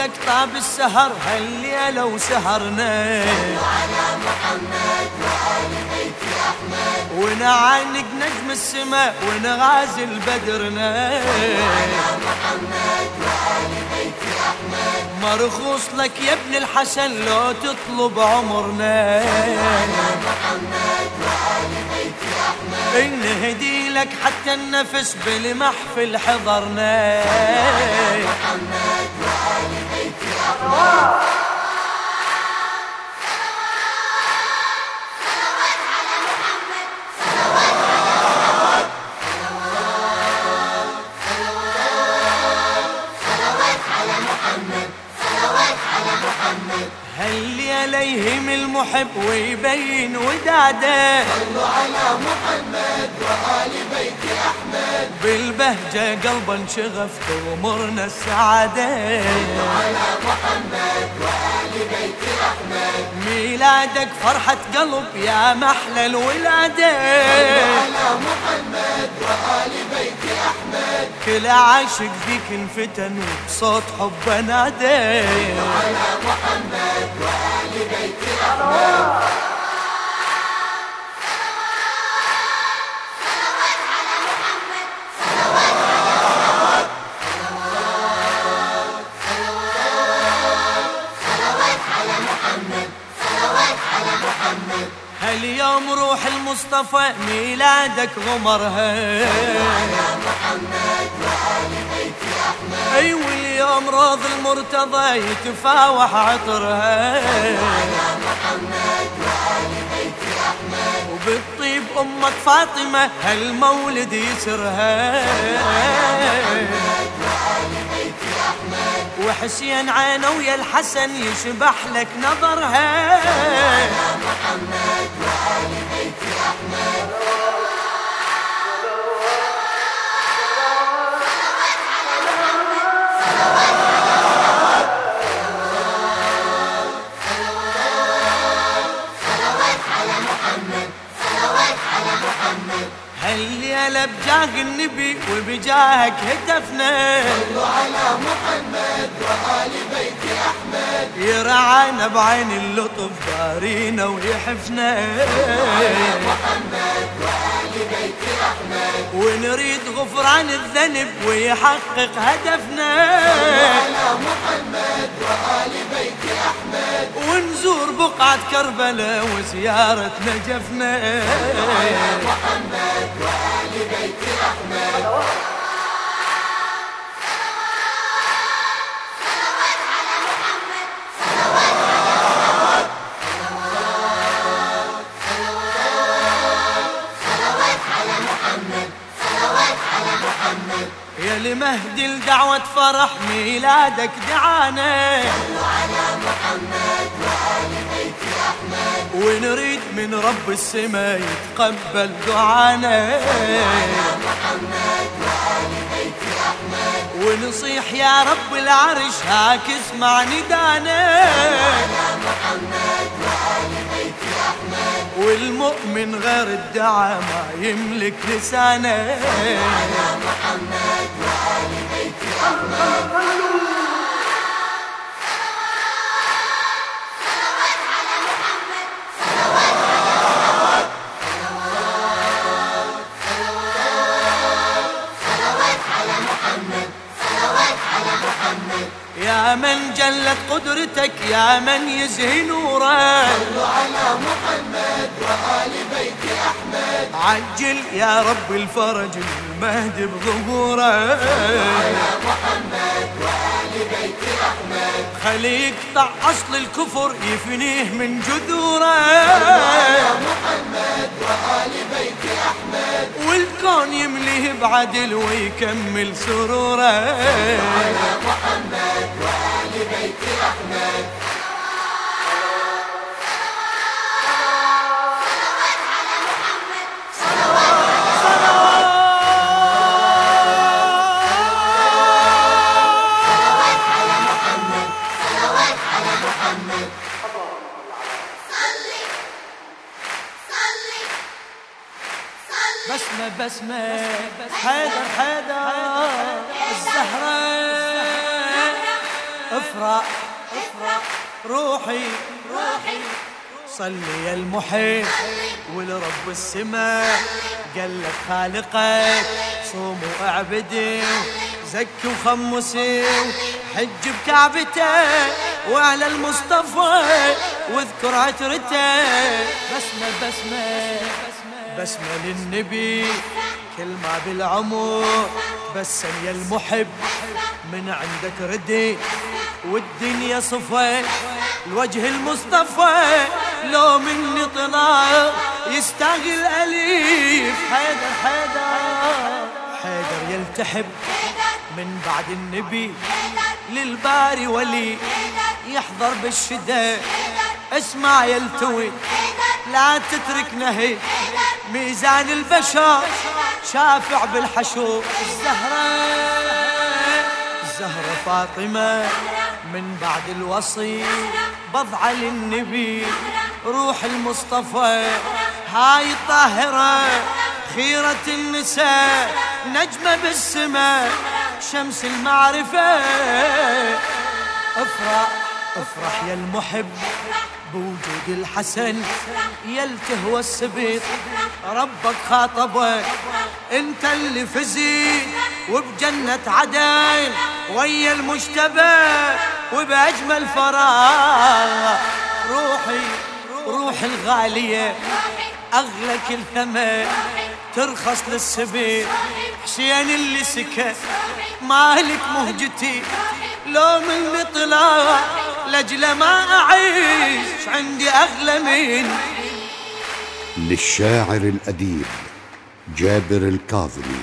بوجودك طاب السهر هالليلة وسهرنا. ونعانق نجم السماء ونغازل بدرنا. مرخوص لك يا ابن الحسن لو تطلب عمرنا. نهدي لك حتى النفس بالمحفل حضرنا. محمد أحمد عليهم المحب ويبين وداده. صلوا على محمد وآل بيت أحمد بالبهجة قلبا شغفت ومرنا السعادة. على محمد وآل بيت أحمد ميلادك فرحة قلب يا محلى الولادة. على محمد وآل بيت أحمد كل عاشق فيك انفتن وبصوت حب نادى. على محمد وآل بيت أحمد اليوم روح المصطفى ميلادك غمرها محمد وآل بيت أحمد أي واليوم روض المرتضى يتفاوح عطرها محمد وآل بيت أحمد وبالطيب أمك فاطمة هالمولد يسرها محمد بيت أحمد وحسين عينه ويا الحسن يشبح لك نظرها. محمد وآل بجاه النبي وبجاهك هتفنا صلوا على محمد وآل بيت أحمد. يرعانا بعين اللطف دارينا ويحفنا محمد وآل بيت أحمد ونريد غفران الذنب ويحقق هدفنا. على محمد وآل بيت أحمد. ونزور بقعة كربلاء وزيارة نجفنا. محمد وآل بيت أحمد. يا لمهدي الدعوة فرح ميلادك دعانا. صلوا على محمد وآل بيت أحمد ونريد من رب السماء يتقبل دعانا. محمد وآل بيت أحمد ونصيح يا رب العرش هاك اسمع ندانا. محمد وآل بيت أحمد والمؤمن غير الدعاء ما يملك لسانه محمد بيت أحمد يا من جلت قدرتك يا من يزهي نوره. صلوا على محمد وآل بيت أحمد عجل يا رب الفرج المهدي بظهوره. محمد وآل بيت أحمد خلي يقطع أصل الكفر يفنيه من جذوره. محمد وآل بيت أحمد والكون يمليه بعدل ويكمل سروره. محمد بسمة بسمة حيدر حيدر الزهرة. افرح افرح روحي روحي. صلي يا المحب ولرب السماء. قال لك خالقك صوم واعبدي زكي وخمسي حج بكعبته وعلى المصطفى واذكر عترته. بسمة بسمة بسمة للنبي كل ما بالعمر بسم يا المحب. من عندك ردي والدنيا صفى الوجه المصطفى. لو مني طلع يستاهل أليف. حيدر حيدر حيدر يلتحب. من بعد النبي للباري ولي يحضر بالشدة. اسمع يلتوي. لا تترك نهي ميزان البشر شافع بالحشو الزهرة الزهرة فاطمة من بعد الوصي. بضعة للنبي روح المصطفى. هاي الطاهرة خيرة النساء نجمة بالسماء. شمس المعرفة افرح افرح يا المحب. بوجود الحسن يلتهوى السبيط ربك خاطبك انت اللي فزيت وبجنة عدن ويا المجتبى وبأجمل فراغ. روحي روح الغالية أغلى كل ثمن ترخص للسبيل. حسين اللي سكت مالك مهجتي لو من طلع لجل ما أعيش عندي أغلى من للشاعر الأديب جابر الكاظمي.